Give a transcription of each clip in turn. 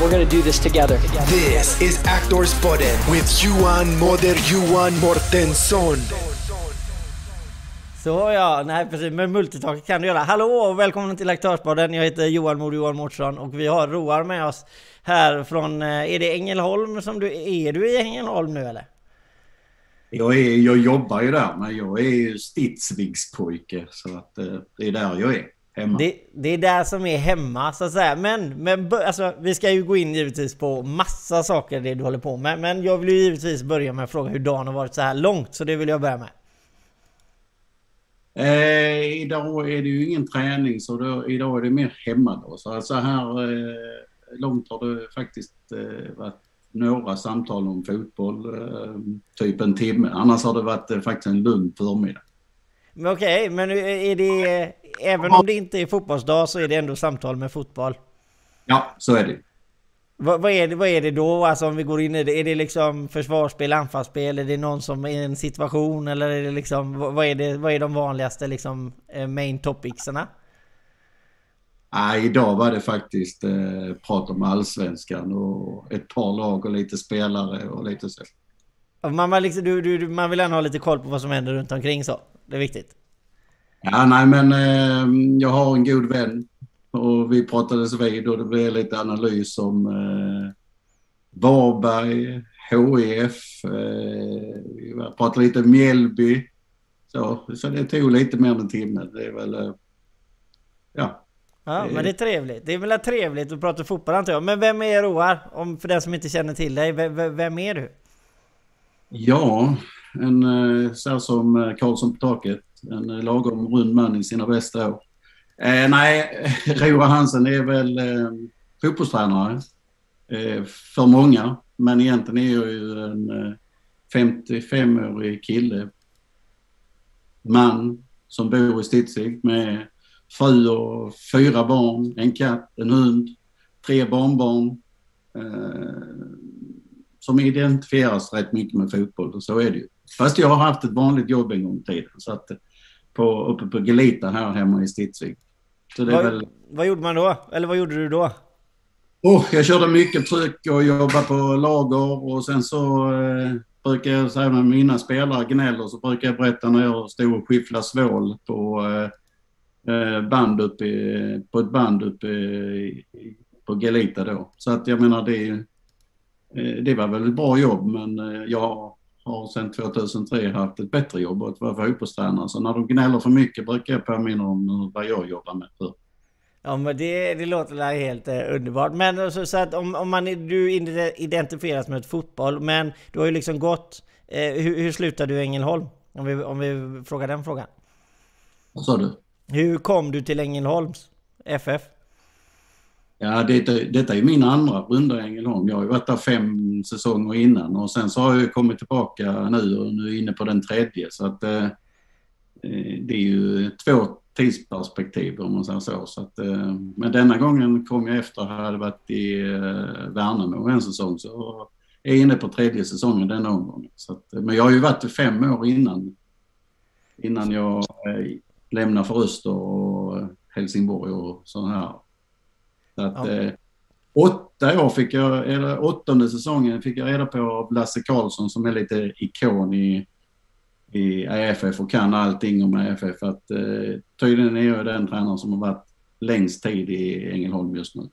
We're going to do this together. This is Actors Podden with Johan Moder Johan Mortensson. Så ja, nej precis, med multitalk kan du göra. Hallå och välkommen till Aktörspodden. Jag heter Johan Mod Johan Mårtsson och vi har Roar med oss här från, eh, är det Ängelholm som du, är du i Ängelholm nu eller? Jag, är, jag jobbar ju där, men jag är ju Stidsvigspojke så att eh, det är där jag är. Hemma. Det, det är där som är hemma så att säga. Men, men alltså, vi ska ju gå in givetvis på massa saker det du håller på med. Men jag vill ju givetvis börja med att fråga hur dagen har varit så här långt. Så det vill jag börja med. Eh, idag är det ju ingen träning så då, idag är det mer hemma då. Så så här eh, långt har det faktiskt eh, varit några samtal om fotboll, eh, typ en timme. Annars har det varit eh, faktiskt en lugn förmiddag. Men okej, men är det... Även om det inte är fotbollsdag så är det ändå samtal med fotboll? Ja, så är det. Vad, vad, är det, vad är det då? Alltså om vi går in i det. Är det liksom försvarsspel, anfallsspel? Är det någon som är i en situation? Eller är det liksom... Vad är, det, vad är de vanligaste liksom eh, main topicserna? Nej, idag var det faktiskt eh, prat om allsvenskan och ett par lag och lite spelare och lite så. Man, liksom, du, du, man vill ändå ha lite koll på vad som händer runt omkring så. Det är viktigt. Ja, nej men eh, jag har en god vän och vi pratades vid och det blev lite analys om eh, Varberg, HIF, eh, vi pratade lite om Mjällby. Så, så det tog lite mer än en timme. Det är väl... Eh, ja. Ja, men det är trevligt. Det är väl trevligt att prata fotboll antar jag. Men vem är Roar? Om, för den som inte känner till dig, vem, vem är du? Ja, en eh, så som eh, Karlsson på taket. En eh, lagom rund man i sina bästa år. Eh, nej, Roa Hansen är väl eh, fotbollstränare eh, för många. Men egentligen är jag ju en eh, 55-årig kille. Man som bor i Stidsvig med fru och fyra barn, en katt, en hund, tre barnbarn. Eh, som identifieras rätt mycket med fotboll och så är det ju. Fast jag har haft ett vanligt jobb en gång i tiden. Så att på, uppe på Gelita här hemma i Stidsvig. vad, väl... vad gjorde man då? Eller vad gjorde du då? Oh, jag körde mycket tryck och jobbade på lager och sen så eh, brukar jag säga när mina spelare gnäller så brukar jag berätta när jag stod och skifflade svål på, eh, band uppe i, på ett band uppe i, på Gelita då. Så att jag menar det, eh, det var väl ett bra jobb men eh, jag har sedan 2003 haft ett bättre jobb och att vara fotbollstränare. Så när de gnäller för mycket brukar jag påminna om vad jag jobbar med. För. Ja men det, det låter helt eh, underbart. Men så, alltså, så att om, om man, du identifieras med ett fotboll, men du har ju liksom gått... Eh, hur, hur slutade du i Ängelholm? Om vi, om vi frågar den frågan. Vad sa du? Hur kom du till Ängelholms FF? Ja, det, detta är min andra runda i Ängelholm. Jag har ju varit där fem säsonger innan och sen så har jag kommit tillbaka nu och nu är inne på den tredje. Så att eh, eh, det är ju två tidsperspektiv om man säger så. så att, eh, men denna gången kom jag efter att jag hade varit i eh, Värnamo en säsong. Så jag är inne på tredje säsongen denna omgången. Så att, eh, men jag har ju varit där fem år innan, innan jag eh, lämnade för Öster och Helsingborg och så här så att, ja. eh, åtta år fick jag, eller åttonde säsongen fick jag reda på av Lasse Karlsson som är lite ikon i, i AFF och kan allting om AFF. Att, eh, tydligen är jag den tränare som har varit längst tid i Ängelholm just nu.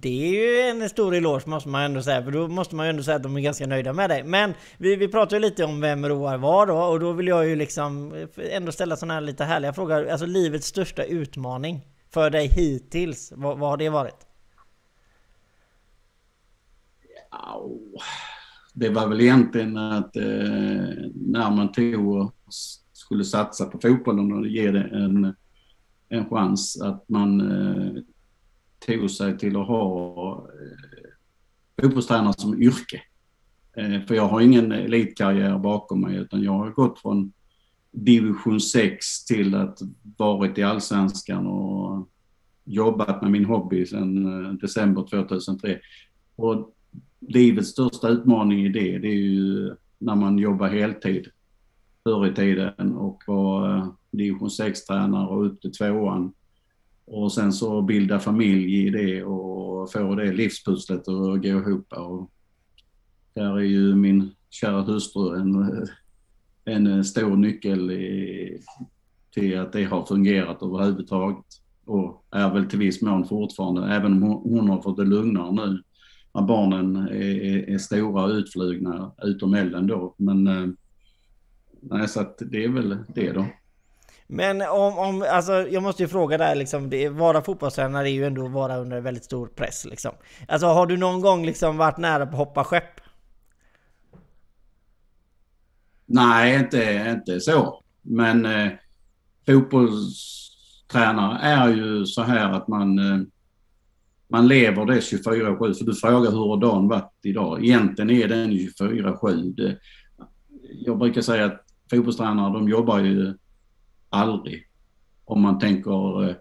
Det är ju en stor eloge måste man ändå säga, för då måste man ju ändå säga att de är ganska nöjda med dig. Men vi, vi pratade ju lite om vem Roar var då, och då vill jag ju liksom ändå ställa sådana här lite härliga frågor. Alltså livets största utmaning för dig hittills? Vad, vad har det varit? Ja, det var väl egentligen att eh, när man tog och skulle satsa på fotbollen och ge det en, en chans att man eh, tog sig till att ha eh, fotbollstränare som yrke. Eh, för jag har ingen elitkarriär bakom mig utan jag har gått från division 6 till att varit i allsvenskan och jobbat med min hobby sedan eh, december 2003. Och livets största utmaning i det, det är ju när man jobbar heltid förr i tiden och var eh, division 6-tränare och upp till tvåan. Och sen så bilda familj i det och få det livspusslet att gå ihop. Och där är ju min kära hustru en, eh, en eh, stor nyckel i, till att det har fungerat överhuvudtaget. Och är väl till viss mån fortfarande, även om hon har fått det lugnare nu när barnen är, är stora och utflugna utom elden då. Men eh, nej, så att det är väl det då. Men om, om, alltså jag måste ju fråga där liksom, det, vara fotbollstränare är ju ändå att vara under väldigt stor press liksom. Alltså har du någon gång liksom varit nära på att hoppa skepp? Nej, inte, inte så. Men eh, fotbollstränare är ju så här att man, eh, man lever det 24-7. För du frågar hur har dagen varit idag? Egentligen är den 24-7. Jag brukar säga att fotbollstränare de jobbar ju aldrig. Om man tänker, eh,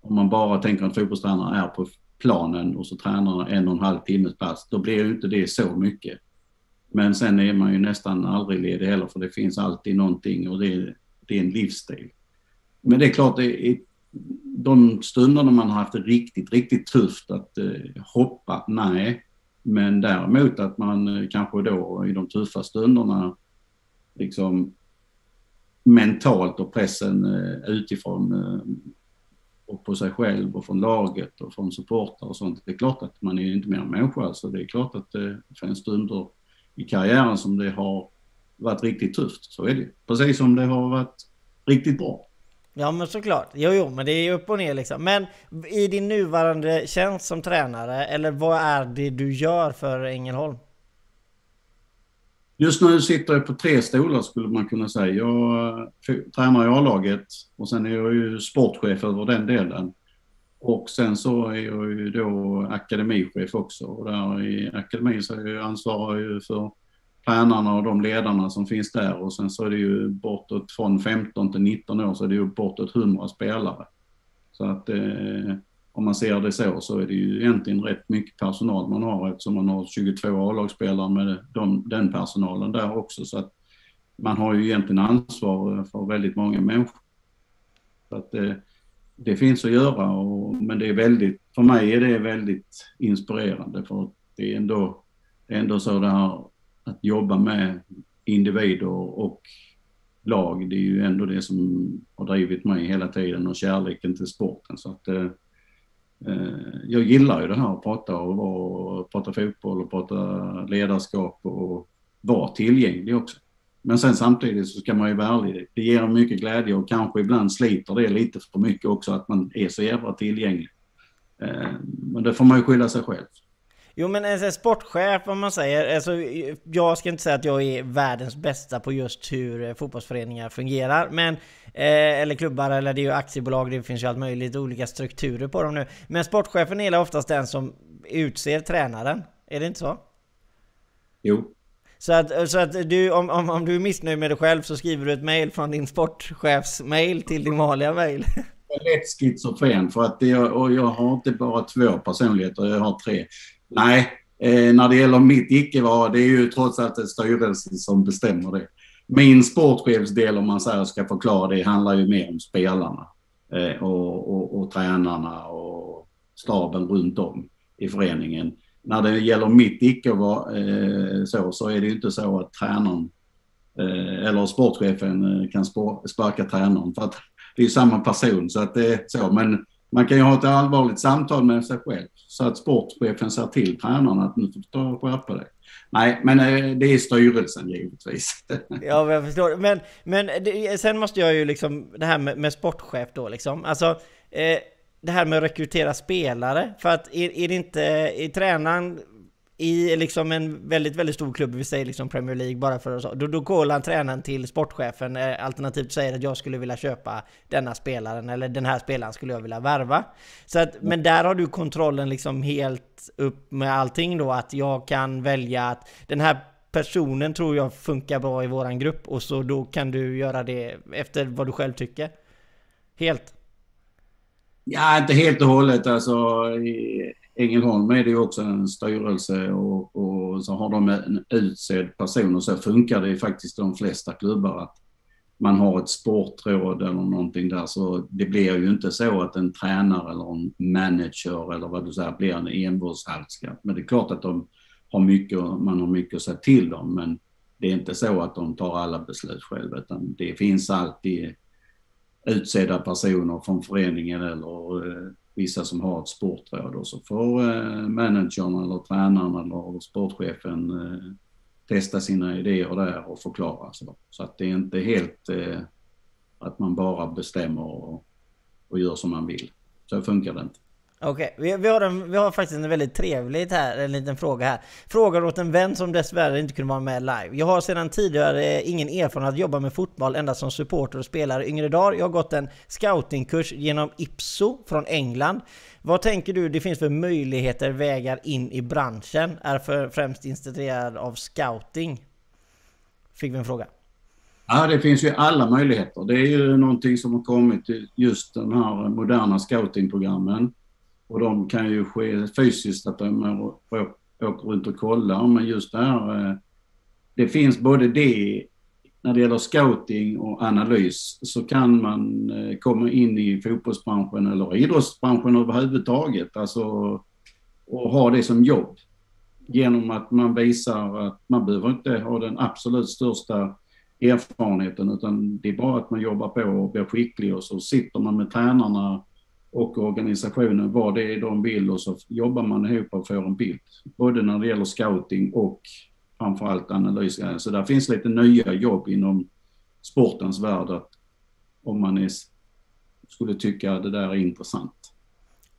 om man bara tänker att fotbollstränare är på planen och så tränar en och en halv timmes pass, då blir ju inte det så mycket. Men sen är man ju nästan aldrig ledig heller för det finns alltid någonting och det är, det är en livsstil. Men det är klart, det är, de stunderna man har haft det riktigt, riktigt tufft att eh, hoppa, nej. Men däremot att man eh, kanske då i de tuffa stunderna liksom mentalt och pressen eh, utifrån eh, och på sig själv och från laget och från supportrar och sånt. Det är klart att man är inte mer än människa, så det är klart att eh, det finns stunder i karriären som det har varit riktigt tufft. Så är det Precis som det har varit riktigt bra. Ja men såklart. Jo jo men det är upp och ner liksom. Men i din nuvarande tjänst som tränare, eller vad är det du gör för Ängelholm? Just nu sitter jag på tre stolar skulle man kunna säga. Jag eh, tränar i A-laget och sen är jag ju sportchef över den delen. Och sen så är jag ju då akademichef också och där i akademin så är jag ansvarar ju för tränarna och de ledarna som finns där och sen så är det ju bortåt från 15 till 19 år så är det ju bortåt 100 spelare. Så att eh, om man ser det så, så är det ju egentligen rätt mycket personal man har eftersom man har 22 A-lagsspelare med de, den personalen där också. Så att man har ju egentligen ansvar för väldigt många människor. Så att eh, det finns att göra, och, men det är väldigt, för mig är det väldigt inspirerande för det är ändå, det är ändå så det här att jobba med individer och lag, det är ju ändå det som har drivit mig hela tiden och kärleken till sporten. Så att, eh, eh jag gillar ju det här att prata och, och prata fotboll och prata ledarskap och vara tillgänglig också. Men sen samtidigt så ska man ju vara ärlig. Det ger mycket glädje och kanske ibland sliter det lite för mycket också att man är så jävla tillgänglig. Eh, men det får man ju skylla sig själv. Jo men en sportchef om man säger, alltså, jag ska inte säga att jag är världens bästa på just hur eh, fotbollsföreningar fungerar, men eh, eller klubbar, eller det är ju aktiebolag, det finns ju allt möjligt, olika strukturer på dem nu. Men sportchefen är oftast den som utser tränaren, är det inte så? Jo. Så att, så att du, om, om, om du är missnöjd med dig själv så skriver du ett mail från din sportchefsmail till din vanliga mail? Jag är lätt schizofren för att jag, och jag har inte bara två personligheter, jag har tre. Nej, eh, när det gäller mitt icke-vara, det är ju trots allt styrelsen som bestämmer det. Min sportchefsdel, om man säger ska förklara det, handlar ju mer om spelarna eh, och, och, och tränarna och staben runt om i föreningen. När det gäller mitt icke var, eh, så, så är det ju inte så att tränaren eh, eller sportchefen eh, kan kan sparka tränaren för att det är samma person så att det är så. Men man kan ju ha ett allvarligt samtal med sig själv så att sportchefen säger till tränaren att nu får du ta och skärpa dig. Nej, men eh, det är styrelsen givetvis. Ja, jag förstår. Men, men det, sen måste jag ju liksom, det här med, med sportchef då liksom. Alltså, eh, det här med att rekrytera spelare. För att är, är det inte, är tränaren i liksom en väldigt, väldigt stor klubb, vi säger liksom Premier League bara för att då, då kollar han tränaren till sportchefen eh, alternativt säger att jag skulle vilja köpa denna spelaren eller den här spelaren skulle jag vilja värva. Så att, men där har du kontrollen liksom helt upp med allting då att jag kan välja att den här personen tror jag funkar bra i våran grupp och så då kan du göra det efter vad du själv tycker. Helt. Ja, inte helt och hållet. Alltså, I Ängelholm är det ju också en styrelse och, och så har de en utsedd person och så funkar det ju faktiskt i de flesta klubbar att man har ett sportråd eller någonting där så det blir ju inte så att en tränare eller en manager eller vad du säger blir en envårdshandska. Men det är klart att de har mycket, man har mycket att säga till dem men det är inte så att de tar alla beslut själva utan det finns alltid utsedda personer från föreningen eller eh, vissa som har ett sportråd och så får eh, managern eller tränaren eller sportchefen eh, testa sina idéer där och förklara. Så, så att det är inte helt att man bara bestämmer och, och gör som man vill. Så funkar det inte. Okej, okay. vi, vi, har vi har faktiskt en väldigt trevlig här, en liten fråga här. Frågar åt en vän som dessvärre inte kunde vara med live. Jag har sedan tidigare ingen erfarenhet att jobba med fotboll endast som supporter och spelare yngre dagar. Jag har gått en scoutingkurs genom Ipso från England. Vad tänker du det finns för möjligheter, vägar in i branschen? Är för främst intresserad av scouting? Fick vi en fråga. Ja, det finns ju alla möjligheter. Det är ju någonting som har kommit, just de här moderna scoutingprogrammen. Och de kan ju ske fysiskt, att de åker runt och kollar. Men just det här, eh, det finns både det när det gäller scouting och analys så kan man eh, komma in i fotbollsbranschen eller idrottsbranschen överhuvudtaget. Alltså och ha det som jobb. Genom att man visar att man behöver inte ha den absolut största erfarenheten utan det är bara att man jobbar på och blir skicklig och så sitter man med tränarna och organisationen vad det är de vill och så jobbar man ihop och får en bild. Både när det gäller scouting och framförallt analys. Eh, så där finns lite nya jobb inom sportens värld att om man är, skulle tycka det där är intressant.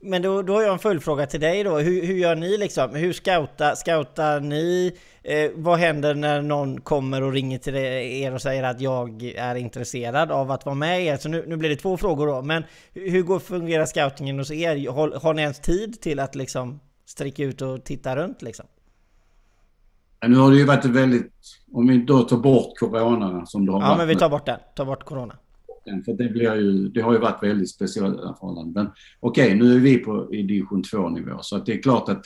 Men då, då har jag en följdfråga till dig då. Hur, hur gör ni liksom? Hur scoutar, scoutar ni? Eh, vad händer när någon kommer och ringer till er och säger att jag är intresserad av att vara med er? Så nu, nu blir det två frågor då. Men hur går, fungerar scoutingen hos er? Har, har ni ens tid till att liksom sträcka ut och titta runt liksom? Nu har det ju varit väldigt, om vi då tar bort corona som det har Ja, varit men vi tar bort den. Ta bort corona. För det, blir ju, det har ju varit väldigt speciella förhållanden. Men okej, okay, nu är vi på i division 2-nivå så att det är klart att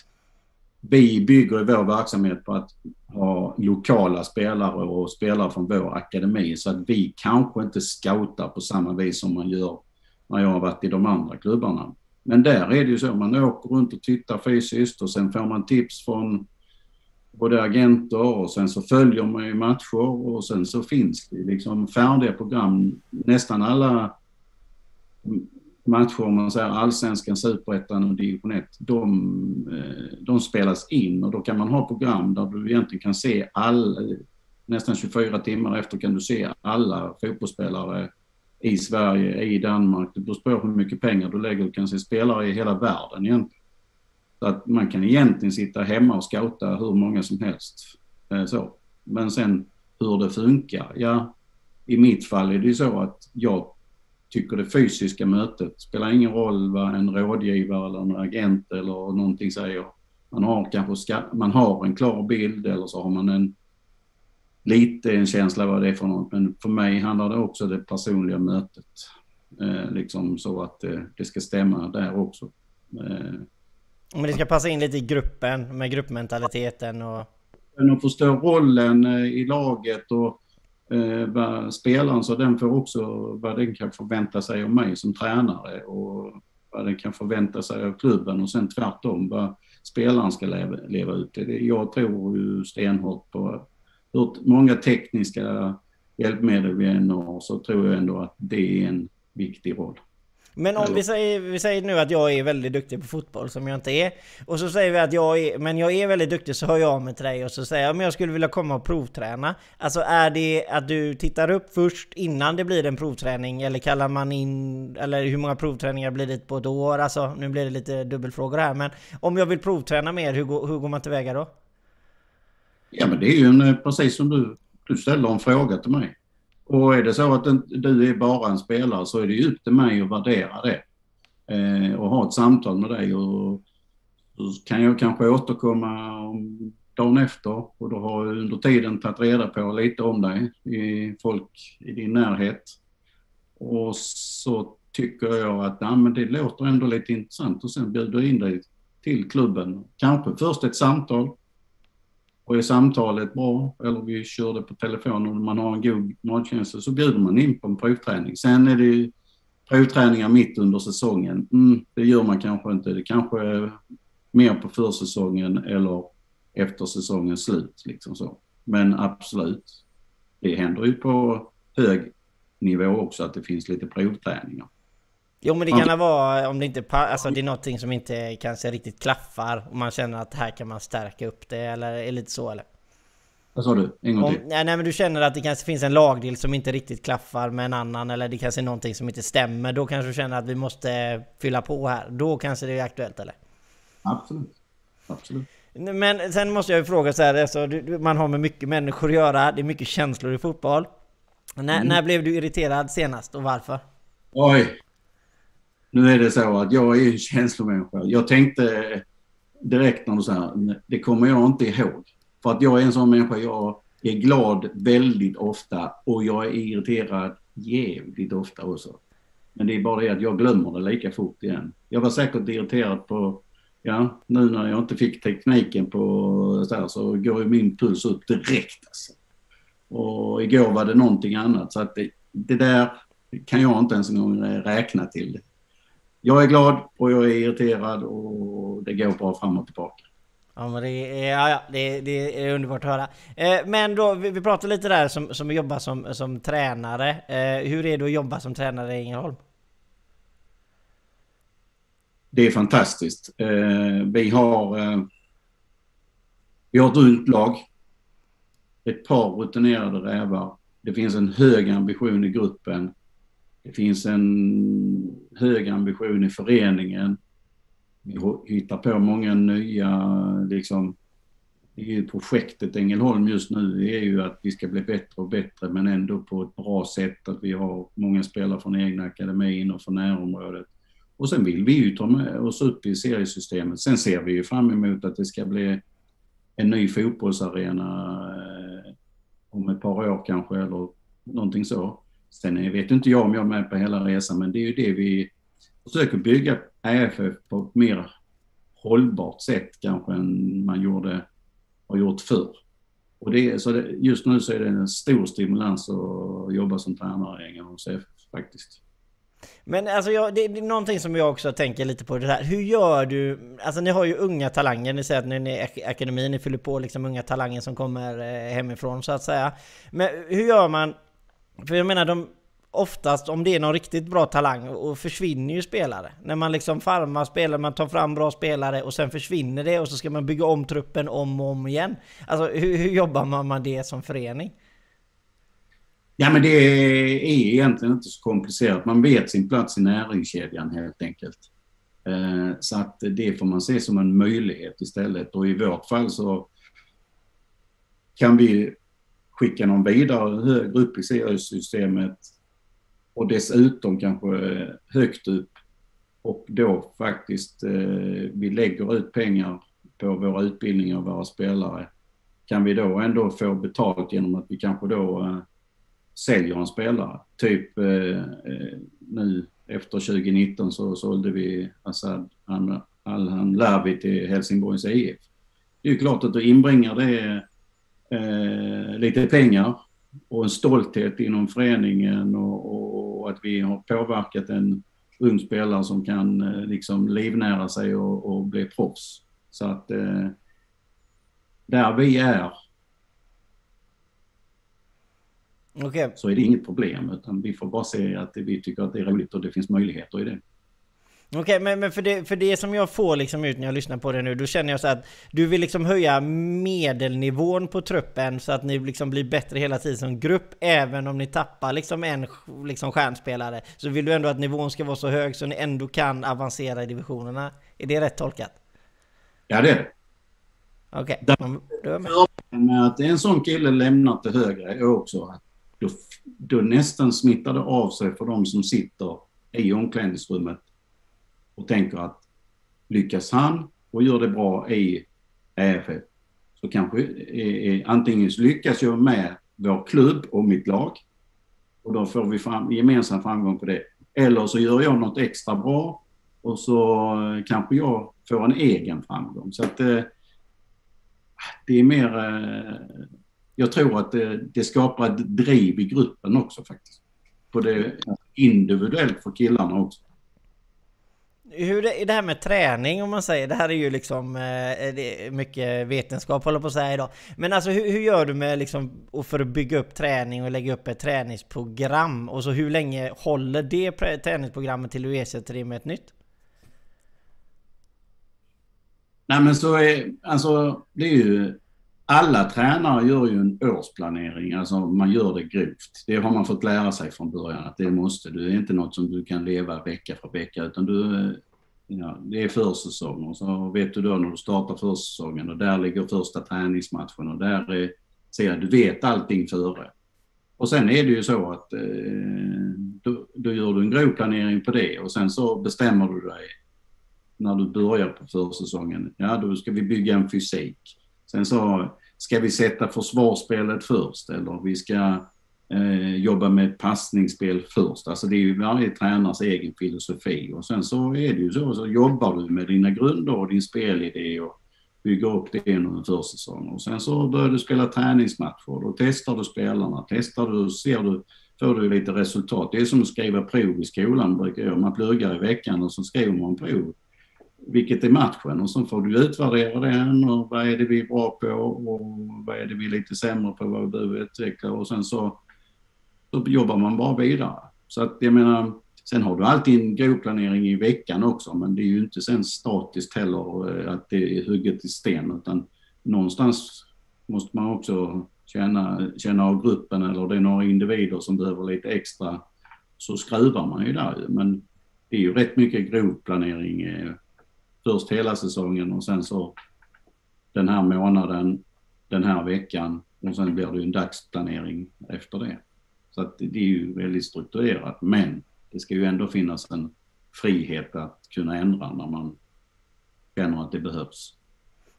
vi bygger vår verksamhet på att ha lokala spelare och spelare från vår akademi så att vi kanske inte scoutar på samma vis som man gör när jag har varit i de andra klubbarna. Men där är det ju så, man åker runt och tittar fysiskt och sen får man tips från både agenter och sen så följer man ju matcher och sen så finns det liksom färdiga program. Nästan alla matcher, om man säger allsvenskan, superettan och division 1, de, eh, de, spelas in och då kan man ha program där du egentligen kan se alla, nästan 24 timmar efter kan du se alla fotbollsspelare i Sverige, i Danmark. Det beror på hur mycket pengar du lägger. Du kan se spelare i hela världen egentligen. Så att man kan egentligen sitta hemma och scouta hur många som helst. Eh, så. Men sen hur det funkar, ja i mitt fall är det ju så att jag tycker det fysiska mötet spelar ingen roll vad en rådgivare eller en agent eller någonting säger. Man har kanske man har en klar bild eller så har man en lite en känsla vad det är för något. Men för mig handlar det också om det personliga mötet. Eh, liksom så att eh, det ska stämma där också. Eh, men det ska passa in lite i gruppen med gruppmentaliteten och... Och förstå rollen eh, i laget och eh, vad spelaren så den får också vad den kan förvänta sig av mig som tränare och vad den kan förvänta sig av klubben och sen tvärtom vad spelaren ska leva, leva ut. Jag tror ju stenhårt på hur många tekniska hjälpmedel vi än har så tror jag ändå att det är en viktig roll. Men om vi säger, vi säger nu att jag är väldigt duktig på fotboll som jag inte är. Och så säger vi att jag är, men jag är väldigt duktig så hör jag av mig till dig och så säger jag men jag skulle vilja komma och provträna. Alltså är det att du tittar upp först innan det blir en provträning eller kallar man in, eller hur många provträningar blir det på ett år? Alltså nu blir det lite dubbelfrågor här men om jag vill provträna mer, hur, går, hur går man tillväga då? Ja men det är ju en, precis som du, du ställer en fråga till mig. Och är det så att du är bara en spelare så är det ju upp till mig att värdera det. Eh, och ha ett samtal med dig och så kan jag kanske återkomma om dagen efter och då har under tiden tagit reda på lite om dig, i folk i din närhet. Och så tycker jag att ja, men det låter ändå lite intressant och sen bjuder in dig till klubben. Kanske först ett samtal. Och är samtalet bra, eller vi kör det på telefon och man har en god magkänsla, så bjuder man in på en provträning. Sen är det ju provträningar mitt under säsongen. Mm, det gör man kanske inte. Det kanske är mer på försäsongen eller efter säsongens slut. Liksom så. Men absolut, det händer ju på hög nivå också att det finns lite provträningar. Jo men det kan vara om det inte alltså det är någonting som inte kanske riktigt klaffar och man känner att här kan man stärka upp det eller är lite så eller? Vad sa du? En gång till. Om, nej, men du känner att det kanske finns en lagdel som inte riktigt klaffar med en annan eller det kanske är någonting som inte stämmer. Då kanske du känner att vi måste fylla på här. Då kanske det är aktuellt eller? Absolut. Absolut. Men sen måste jag ju fråga så här, alltså, man har med mycket människor att göra, det är mycket känslor i fotboll. När, mm. när blev du irriterad senast och varför? Oj! Nu är det så att jag är en känslomänniska. Jag tänkte direkt när du sa det kommer jag inte ihåg. För att jag är en sån människa, jag är glad väldigt ofta och jag är irriterad jävligt ofta också. Men det är bara det att jag glömmer det lika fort igen. Jag var säkert irriterad på, ja, nu när jag inte fick tekniken på så, här, så går ju min puls upp direkt. Alltså. Och igår var det någonting annat så att det, det där kan jag inte ens en gång räkna till jag är glad och jag är irriterad och det går bra fram och tillbaka. Ja men det är, ja, ja, det, det är underbart att höra. Eh, men då, vi, vi pratade lite där som, som jobbar som, som tränare. Eh, hur är det att jobba som tränare i Ängelholm? Det är fantastiskt. Eh, vi har eh, vi har ett ungt lag. Ett par rutinerade rävar. Det finns en hög ambition i gruppen. Det finns en hög ambition i föreningen. Vi hittar på många nya, liksom, i projektet Ängelholm just nu är ju att vi ska bli bättre och bättre men ändå på ett bra sätt. Att vi har många spelare från egna akademin och från närområdet. Och sen vill vi ju ta med oss upp i seriesystemet. Sen ser vi ju fram emot att det ska bli en ny fotbollsarena eh, om ett par år kanske eller någonting så. Sen vet inte jag om jag är med på hela resan, men det är ju det vi försöker bygga EFF på ett mer hållbart sätt kanske än man gjorde, har gjort förr. Och det, så det, just nu så är det en stor stimulans att jobba som tränare i Ängelholms FF faktiskt. Men alltså jag, det är någonting som jag också tänker lite på det här. Hur gör du? Alltså ni har ju unga talanger, ni säger att ni är i akademin, ni fyller på liksom unga talanger som kommer eh, hemifrån så att säga. Men hur gör man för jag menar, de, oftast om det är någon riktigt bra talang och försvinner ju spelare. När man liksom farmar spelare, man tar fram bra spelare och sen försvinner det och så ska man bygga om truppen om och om igen. Alltså hur, hur jobbar man med det som förening? Ja men det är egentligen inte så komplicerat. Man vet sin plats i näringskedjan helt enkelt. Eh, så att det får man se som en möjlighet istället och i vårt fall så kan vi skicka någon vidare högre upp i seriesystemet och dessutom kanske högt upp och då faktiskt eh, vi lägger ut pengar på våra utbildningar och våra spelare. Kan vi då ändå få betalt genom att vi kanske då eh, säljer en spelare? Typ eh, eh nu efter 2019 så sålde vi Assad Alhan Lavi till Helsingborgs IF. Det är ju klart att då inbringar det eh, lite pengar och en stolthet inom föreningen och, och, att vi har påverkat en ung spelare som kan eh, liksom livnära sig och, och bli proffs. Så att eh, där vi är okay. så är det inget problem utan vi får bara se att vi tycker att det är roligt och det finns möjligheter i det. Okej, okay, men, men för, det, för det som jag får liksom ut när jag lyssnar på det nu, då känner jag så att du vill liksom höja medelnivån på truppen så att ni liksom blir bättre hela tiden som grupp, även om ni tappar liksom en liksom stjärnspelare. Så vill du ändå att nivån ska vara så hög så ni ändå kan avancera i divisionerna. Är det rätt tolkat? Ja, det är det. Okej, okay. med att en sån kille lämnar till högre är också då, då nästan smittar det av sig för de som sitter i omklädningsrummet och tänker att lyckas han och gör det bra i EFF så kanske är, antingen så lyckas jag med vår klubb och mitt lag och då får vi fram, gemensam framgång på det. Eller så gör jag något extra bra och så kanske jag får en egen framgång. Så att eh, det är mer... Eh, jag tror att det, det, skapar ett driv i gruppen också faktiskt. På det individuellt för killarna också hur är det här med träning om man säger? Det här är ju liksom eh, mycket vetenskap håller på att säga idag. Men alltså hur, hur, gör du med liksom för att bygga upp träning och lägga upp ett träningsprogram? Och så hur länge håller det träningsprogrammet till du ersätter det med ett nytt? Nej men så är, alltså det är ju alla tränare gör ju en årsplanering, alltså man gör det grovt. Det har man fått lära sig från början att det måste du. Det är inte något som du kan leva vecka för vecka utan du, ja, det är försäsong och så vet du då när du startar försäsongen och där ligger första träningsmatchen och där är, ser du vet allting före. Och sen är det ju så att eh, då, då gör du en grov planering på det och sen så bestämmer du dig när du börjar på försäsongen. Ja, då ska vi bygga en fysik. Sen så ska vi sätta försvarsspelet först eller vi ska eh, jobba med passningsspel först. Alltså det är ju varje tränares egen filosofi och sen så är det ju så, så jobbar du med dina grunder och din spelidé och bygger upp det under en försäsong. Och sen så börjar du spela träningsmatcher. Då testar du spelarna, testar du, ser du, får du lite resultat. Det är som att skriva prov i skolan brukar jag. Man pluggar i veckan och så skriver man prov vilket är matchen och så får du utvärdera den och vad är det vi är bra på och vad är det vi är lite sämre på, vad vi behöver utveckla och sen så, så jobbar man bara vidare. Så att jag menar, sen har du alltid en grovplanering i veckan också men det är ju inte sen statiskt heller eh, att det är hugget i sten utan någonstans måste man också känna, känna av gruppen eller det är några individer som behöver lite extra så skruvar man ju där men det är ju rätt mycket grovplanering eh, först hela säsongen och sen så den här månaden, den här veckan och sen blir det en dagsplanering efter det. Så att det är ju väldigt strukturerat men det ska ju ändå finnas en frihet att kunna ändra när man känner att det behövs.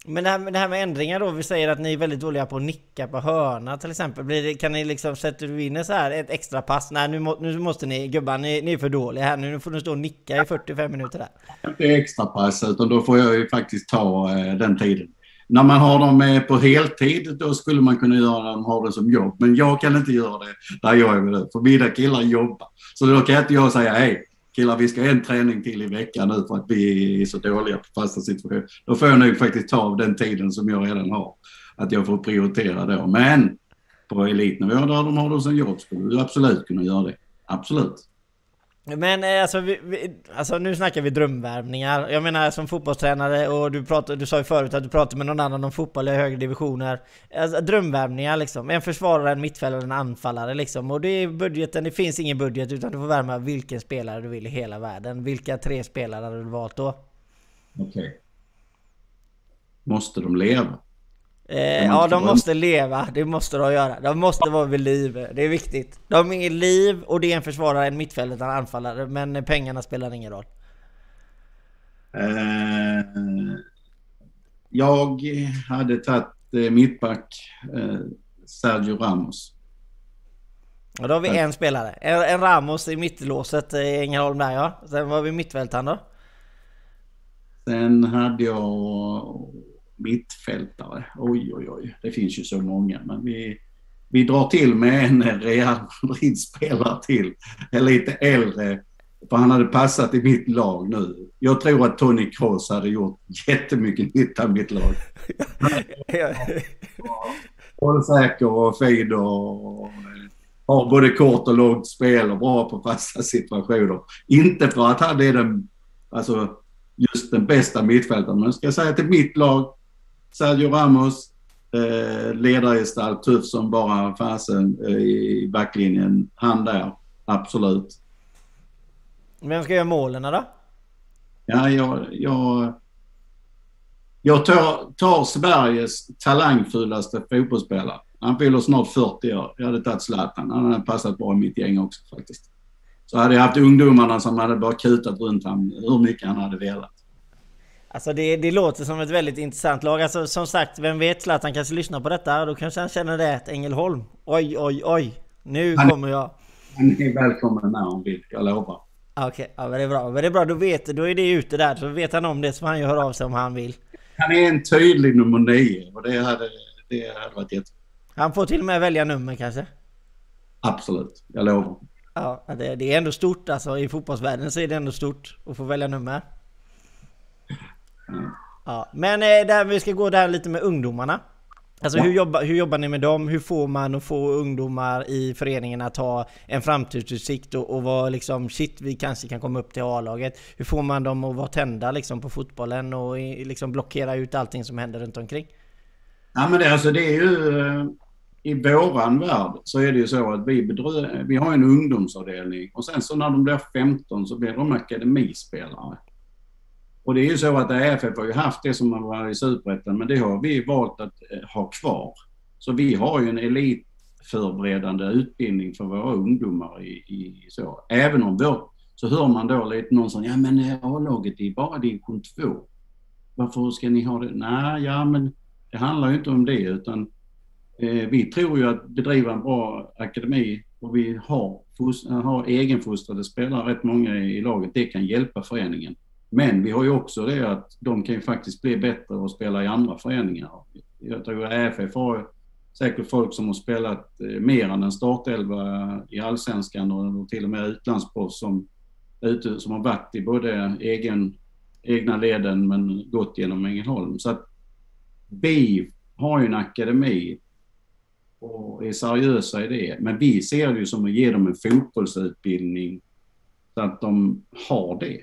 Men det här, med, det här med ändringar då, vi säger att ni är väldigt dåliga på att nicka på hörna till exempel. Blir det, kan ni liksom, sätter du in så här ett extra pass? Nej nu, må, nu måste ni, gubbar ni, ni är för dåliga här nu, får ni stå och nicka i 45 minuter där. Inte extra pass utan då får jag ju faktiskt ta eh, den tiden. När man har dem eh, på heltid då skulle man kunna göra dem, ha det som jobb. Men jag kan inte göra det där jag är med det. För mina killar jobbar. Så då kan inte jag säga hej killar vi ska en träning till i veckan nu för att vi är så dåliga på fasta situationer. Då får jag nog faktiskt ta av den tiden som jag redan har. Att jag får prioritera då. Men på elitnivå där de har det som jobb skulle du absolut kunna göra det. Absolut. Men eh, alltså, vi, vi, alltså nu snackar vi drömvärvningar. Jag menar som fotbollstränare och du, pratade, du sa ju förut att du pratade med någon annan om fotboll i högre divisioner. Alltså, drömvärvningar liksom. En försvarare, en mittfältare, en anfallare liksom. Och det är budgeten, det finns ingen budget utan du får värma vilken spelare du vill i hela världen. Vilka tre spelare hade du valt då? Okej. Okay. Måste de leva? Eh, ja, de måste leva. Det måste de göra. De måste vara vid liv. Det är viktigt. De är liv och det är en försvarare, en mittfältare, en anfallare. Men pengarna spelar ingen roll. Eh, jag hade tagit eh, mittback eh, Sergio Ramos. Och då har vi en spelare. En, en Ramos i mittlåset i Ängelholm där ja. Sen var vi mittfältaren då? Sen hade jag mittfältare. Oj, oj, oj. Det finns ju så många, men vi, vi drar till med en Real Madrid-spelare till. En lite äldre, för han hade passat i mitt lag nu. Jag tror att Tony Kroos hade gjort jättemycket nytta i mitt lag. säker och fin och har både kort och långt spel och bra på fasta situationer. Inte för att han är den, alltså just den bästa mittfältaren, men ska jag säga till mitt lag Sergio Ramos, eh, ledargestalt, tuff som bara fasen eh, i backlinjen. Han där, absolut. Vem ska göra målen då? Ja, jag, jag, jag tar, tar Sveriges talangfullaste fotbollsspelare. Han fyller snart 40 år. Jag hade tagit Zlatan. Han hade passat bra i mitt gäng också faktiskt. Så hade jag haft ungdomarna som hade bara kutat runt honom hur mycket han hade velat. Alltså det, det låter som ett väldigt intressant lag. Alltså som sagt, vem vet Zlatan kanske lyssnar på detta då kanske han känner det att Ängelholm. Oj, oj, oj. Nu Han- kommer jag. Han är välkommen när han vill, jag lovar. Ah, Okej, ja, men det är bra. Men det är bra, då, vet, då är det ute där. Så vet han om det så får han ju höra av sig om han vill. Han är en tydlig nummer nio och det hade, det hade varit jätte... Han får till och med välja nummer kanske. Absolut, jag lovar. Ja, det, det är ändå stort alltså. I fotbollsvärlden så är det ändå stort att få välja nummer. Ja, men eh, där vi ska gå där lite med ungdomarna. Alltså Ja. hur, jobbar, hur jobbar ni med dem? Hur får man att få ungdomar i föreningen att ha en framtidsutsikt och, och vara liksom shit, vi kanske kan komma upp till A-laget. Hur får man dem att vara tända liksom på fotbollen och liksom blockera ut allting som händer runt omkring? Ja, men det, alltså, det är ju... eh, I våran värld så är det ju så att vi, bedriver, vi har en ungdomsavdelning och sen så när de blir 15 så blir de akademispelare. Och det är ju så att AFF har ju haft det som man var i Superettan men det har vi valt att eh, ha kvar. Så vi har ju en elitförberedande utbildning för våra ungdomar i, i så. Även om vårt... så hör man då lite någon som, ja men eh, A-laget är bara division 2. Varför ska ni ha det? Nej, ja men det handlar ju inte om det utan eh, vi tror ju att bedriva en bra akademi och vi har, har egenfostrade spelare, rätt många i laget, det kan hjälpa föreningen. Men vi har ju också det att de kan ju faktiskt bli bättre och spela i andra föreningar. Jag tror AFF har säkert folk som har spelat eh, mer än en startelva i allsvenskan och, och till och med utlandsproffs som, ute- som har varit i både egen, egna leden men gått genom Ängelholm. Så att vi har ju en akademi och är seriösa i det. Men vi ser det ju som att ge dem en fotbollsutbildning så att de har det.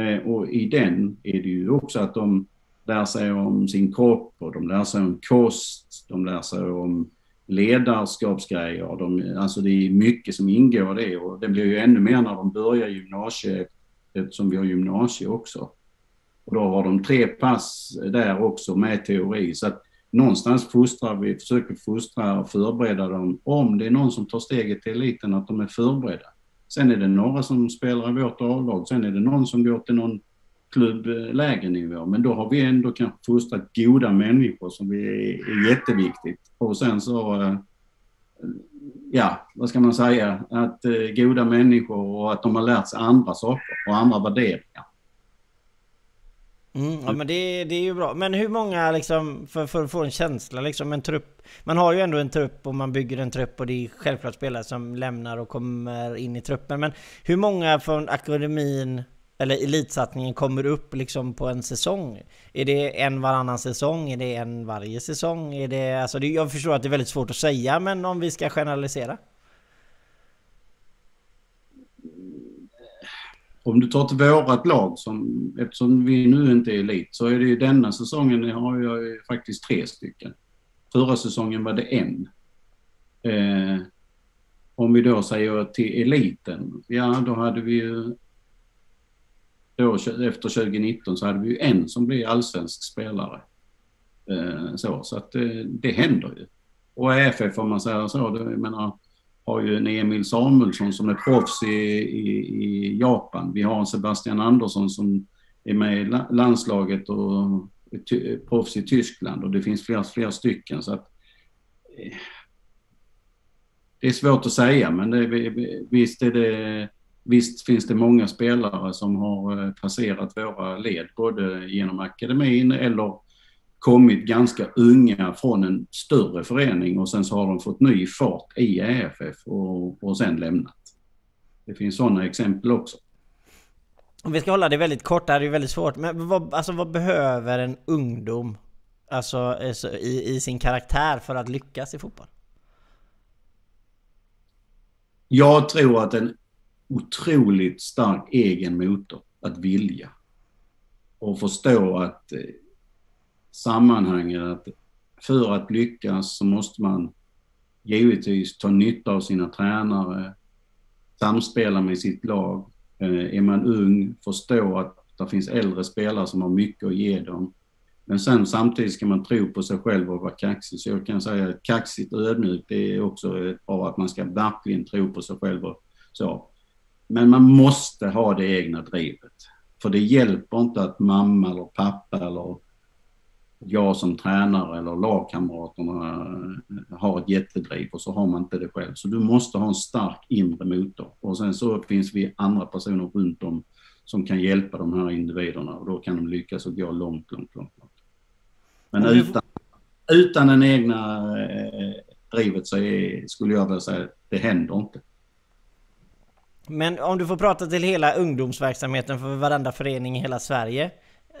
Eh, och i den är det ju också att de lär sig om sin kropp och de lär sig om kost, de lär sig om ledarskapsgrejer. De, alltså det är mycket som ingår i det och det blir ju ännu mer när de börjar gymnasiet eftersom vi har gymnasie också. Och då har de tre pass där också med teori. Så att någonstans fostrar vi, försöker fostra och förbereda dem om det är någon som tar steget till eliten att de är förberedda. Sen är det några som spelar i vårt A-lag, sen är det någon som går till någon klubb eh, lägre nivå. Men då har vi ändå kanske fostrat goda människor som vi är, är jätteviktigt. Och sen så, eh, ja, vad ska man säga, att eh, goda människor och att de har lärt sig andra saker och andra värderingar. Mm, ja men det, det är ju bra. Men hur många liksom, för, för att få en känsla liksom, en trupp. Man har ju ändå en trupp och man bygger en trupp och det är självklart spelare som lämnar och kommer in i truppen. Men hur många från akademin eller elitsatsningen kommer upp liksom på en säsong? Är det en varannan säsong? Är det en varje säsong? Är det, alltså det, jag förstår att det är väldigt svårt att säga men om vi ska generalisera? Om du tar till vårat lag, som, eftersom vi nu inte är elit, så är det ju denna säsongen har jag ju faktiskt tre stycken. Förra säsongen var det en. Eh, om vi då säger till eliten, ja då hade vi ju då, efter 2019 så hade vi ju en som blev allsvensk spelare. Eh, så så att det, det händer ju. Och AFF om man säger så, det, jag menar, har ju en Emil Samuelsson som är proffs i, i, i Japan. Vi har en Sebastian Andersson som är med i landslaget och är ty, proffs i Tyskland och det finns flera, flera stycken. Så att, eh, det är svårt att säga men det, visst, är det, visst finns det många spelare som har eh, passerat våra led både genom akademin eller kommit ganska unga från en större förening och sen så har de fått ny fart i AFF och, och sen lämnat. Det finns sådana exempel också. Om vi ska hålla det väldigt kort, det här är ju väldigt svårt. Men vad, alltså, vad behöver en ungdom alltså, eh, så- i, i sin karaktär för att lyckas i fotboll? Jag tror att en otroligt stark egen motor att vilja och förstå att eh, sammanhanget att för att lyckas så måste man givetvis ta nytta av sina tränare, samspela med sitt lag. Eh, är man ung, förstå att det finns äldre spelare som har mycket att ge dem. Men sen samtidigt ska man tro på sig själv och vara kaxig. Så jag kan säga att kaxigt och ödmjukt det är också ett bra att man ska verkligen tro på sig själv och så. Men man måste ha det egna drivet. För det hjälper inte att mamma eller pappa eller jag som tränare eller lagkamraterna har ett jättedriv och så har man inte det själv. Så du måste ha en stark inre motor. Och sen så finns vi andra personer runt om som kan hjälpa de här individerna och då kan de lyckas och gå långt, långt, långt. Men utan, utan den egna eh, drivet så är, skulle jag vilja säga, det händer inte. Men om du får prata till hela ungdomsverksamheten för varenda förening i hela Sverige.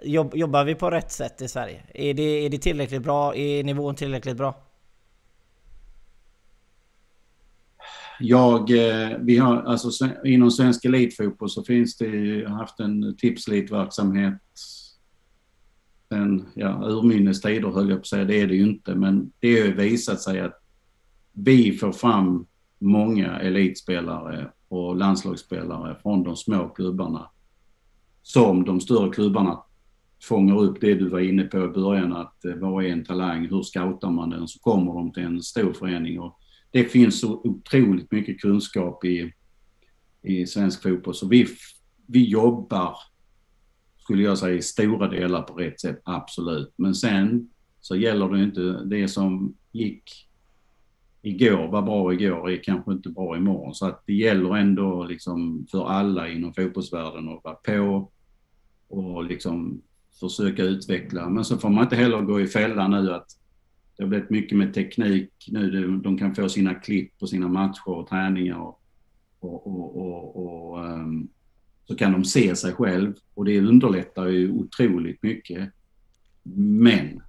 Jobb, jobbar vi på rätt sätt i Sverige? Är det, är det tillräckligt bra? Är nivån tillräckligt bra? Jag, eh, vi har, alltså, inom svensk elitfotboll så finns det haft en tipselitverksamhet sen ja, urminnes tider höll jag på att säga, det är det ju inte, men det har ju visat sig att vi får fram många elitspelare och landslagsspelare från de små klubbarna som de större klubbarna fångar upp det du var inne på i början, att eh, vad är en talang, hur scoutar man den? Så kommer de till en stor förening och det finns så otroligt mycket kunskap i, i svensk fotboll så vi, vi jobbar, skulle jag säga, i stora delar på rätt sätt, absolut. Men sen så gäller det inte, det som gick igår, var bra igår, är kanske inte bra imorgon. Så att det gäller ändå liksom för alla inom fotbollsvärlden att vara på och liksom försöka utveckla. Men så får man inte heller gå i fällan nu att det har blivit mycket med teknik nu. De kan få sina klipp på sina matcher och träningar och, och, och, och, och um, så kan de se sig själv och det underlättar ju otroligt mycket. Men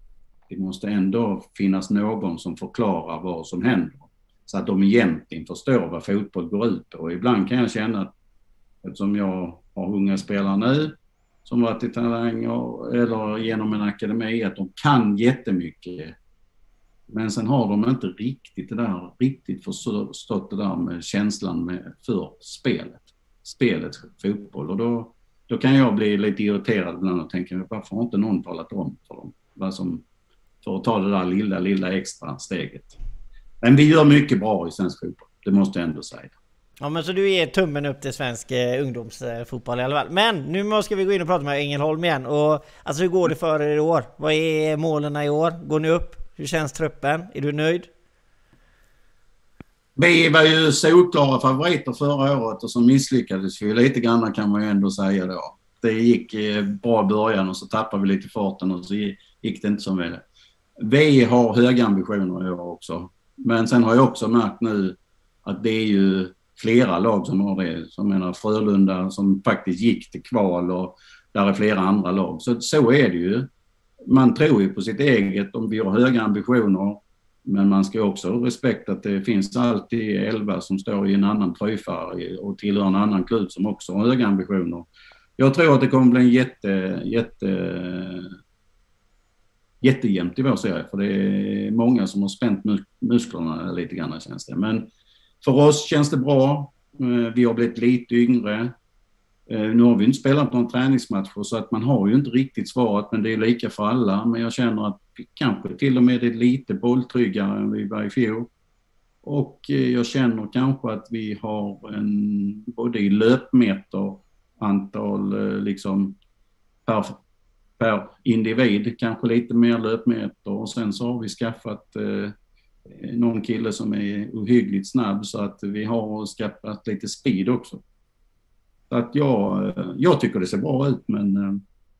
det måste ändå finnas någon som förklarar vad som händer. Så att de egentligen förstår vad fotboll går ut på. Och ibland kan jag känna att eftersom jag har unga spelare nu som varit i Talang eller genom en akademi, att de kan jättemycket. Men sen har de inte riktigt det där, riktigt förstått det där med känslan med, för spelet. Spelet fotboll. Och då, då kan jag bli lite irriterad ibland och tänka, varför har inte någon talat om för dem vad som för att ta det där lilla, lilla extra steget. Men vi gör mycket bra i svensk fotboll, det måste jag ändå säga. Ja men så du ger tummen upp till svensk eh, ungdomsfotboll i alla fall. Men nu ska vi gå in och prata med Ängelholm igen. Och, alltså hur går det för er i år? Vad är målen i år? Går ni upp? Hur känns truppen? Är du nöjd? Vi var ju solklara favoriter förra året och så misslyckades vi lite grann kan man ju ändå säga då. Det gick eh, bra i början och så tappade vi lite farten och så gick det inte som vi vi har höga ambitioner i år också. Men sen har jag också märkt nu att det är ju flera lag som har det. Som menar Frölunda som faktiskt gick till kval och där är flera andra lag. Så, så är det ju. Man tror ju på sitt eget om vi har höga ambitioner. Men man ska också ha respekt att det finns alltid elva som står i en annan tröjfärg och tillhör en annan klubb som också har höga ambitioner. Jag tror att det kommer bli en jätte, jätte jättejämnt i vår serie för det är många som har spänt musklerna lite grann känns det. Men för oss känns det bra. Eh, vi har blivit lite yngre. Eh, nu har vi inte spelat någon träningsmatcher så att man har ju inte riktigt svaret men det är lika för alla. Men jag känner att vi kanske till och med är lite bolltryggare än vi var i fjol. Och eh, jag känner kanske att vi har en, både i löpmeter, antal liksom per per individ, kanske lite mer löpmeter och sen så har vi skaffat eh, någon kille som är ohyggligt snabb så att vi har skaffat lite speed också. Så att jag, eh, jag tycker det ser bra ut men... Eh,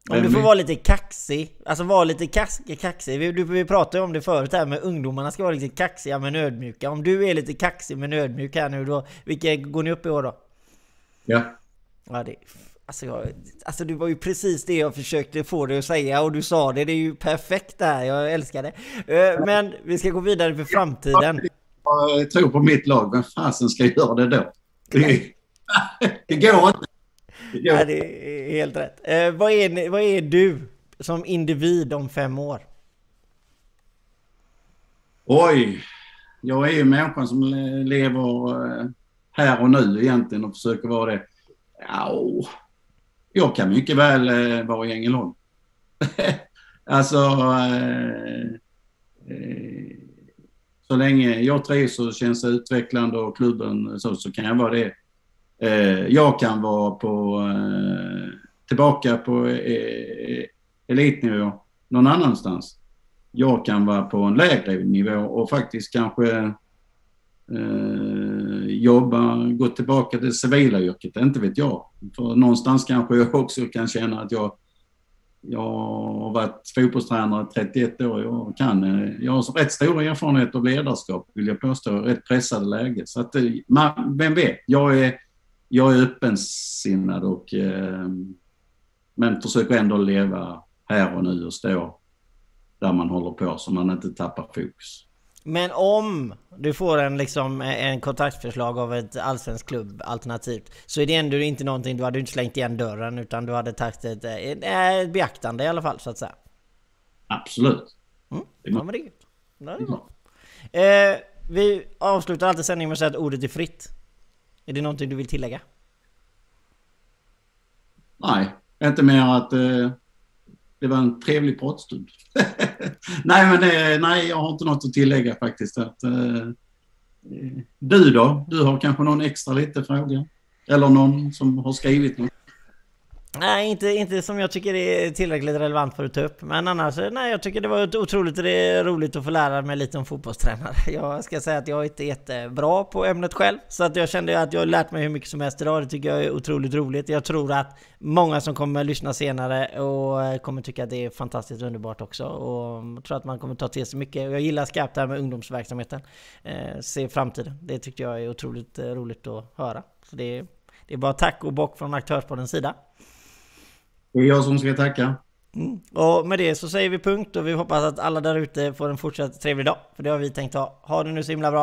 om du får vara lite kaxig, alltså vara lite kaxig. Vi, vi pratade om det förut här med ungdomarna ska vara lite kaxiga men ödmjuka. Om du är lite kaxig men ödmjuk här nu då, vilka går ni upp i år då? Ja. Ja, det Alltså, jag, alltså det var ju precis det jag försökte få dig att säga och du sa det. Det är ju perfekt det här. Jag älskar det. Eh, men vi ska gå vidare för framtiden. Jag tror på mitt lag. Vem fasen ska göra det då? Det, det går inte. Det, går. Ja, det är helt rätt. Eh, vad, är, vad är du som individ om fem år? Oj. Jag är ju människan som lever eh, här och nu egentligen och försöker vara det. Ja, jag kan mycket väl eh, vara i Ängelholm. alltså, eh, eh, så länge jag trivs och känns utvecklande och klubben så, så kan jag vara det. Eh, jag kan vara på eh, tillbaka på eh, eh elitnivå någon annanstans. Jag kan vara på en lägre nivå och faktiskt kanske eh, jobba, gå tillbaka till det civila yrket, inte vet jag. För någonstans kanske jag också kan känna att jag jag har varit fotbollstränare 31 år. Jag, kan, eh, jag har rätt stor erfarenhet av ledarskap, vill jag påstå. Rätt pressade läge. Så att, eh, man, vem vet? Jag är, jag är öppensinnad och eh, men försöker ändå leva här och nu och stå där man håller på så man inte tappar fokus. Men om du får en, liksom, en kontaktförslag av ett allsvensk klubb alternativt Så är det ändå inte någonting, du hade inte slängt igen dörren utan du hade tagit ett, ett, beaktande i alla fall så att säga Absolut mm. Ja men det är det är bra. Eh, Vi avslutar alltid sändningen med att säga att ordet är fritt Är det någonting du vill tillägga? Nej, inte mer att eh, det var en trevlig pratstund. nej, men det, nej, jag har inte något att tillägga faktiskt. Att, eh, eh, du då? Du har kanske någon extra lite fråga? Eller någon som har skrivit något? Nej, inte, inte som jag tycker är tillräckligt relevant för att ta upp. Men annars, nej, jag tycker det var otroligt roligt att få lära mig lite om fotbollstränare. Jag ska säga att jag är inte jättebra på ämnet själv. Så att jag kände att jag har lärt mig hur mycket som helst idag. Det tycker jag är otroligt roligt. Jag tror att många som kommer lyssna senare och eh, kommer tycka att det är fantastiskt underbart också. Och jag tror att man kommer ta till sig mycket. Jag gillar skarpt det här med ungdomsverksamheten. Eh, se framtiden. Det tyckte jag är otroligt eh, roligt att höra. Så det, det är bara tack och bock från Aktörspoddens sida. Det är jag som ska tacka. Mm. Och med det så säger vi punkt och vi hoppas att alla där ute får en fortsatt trevlig dag. För det har vi tänkt ha. Ha det nu så himla bra.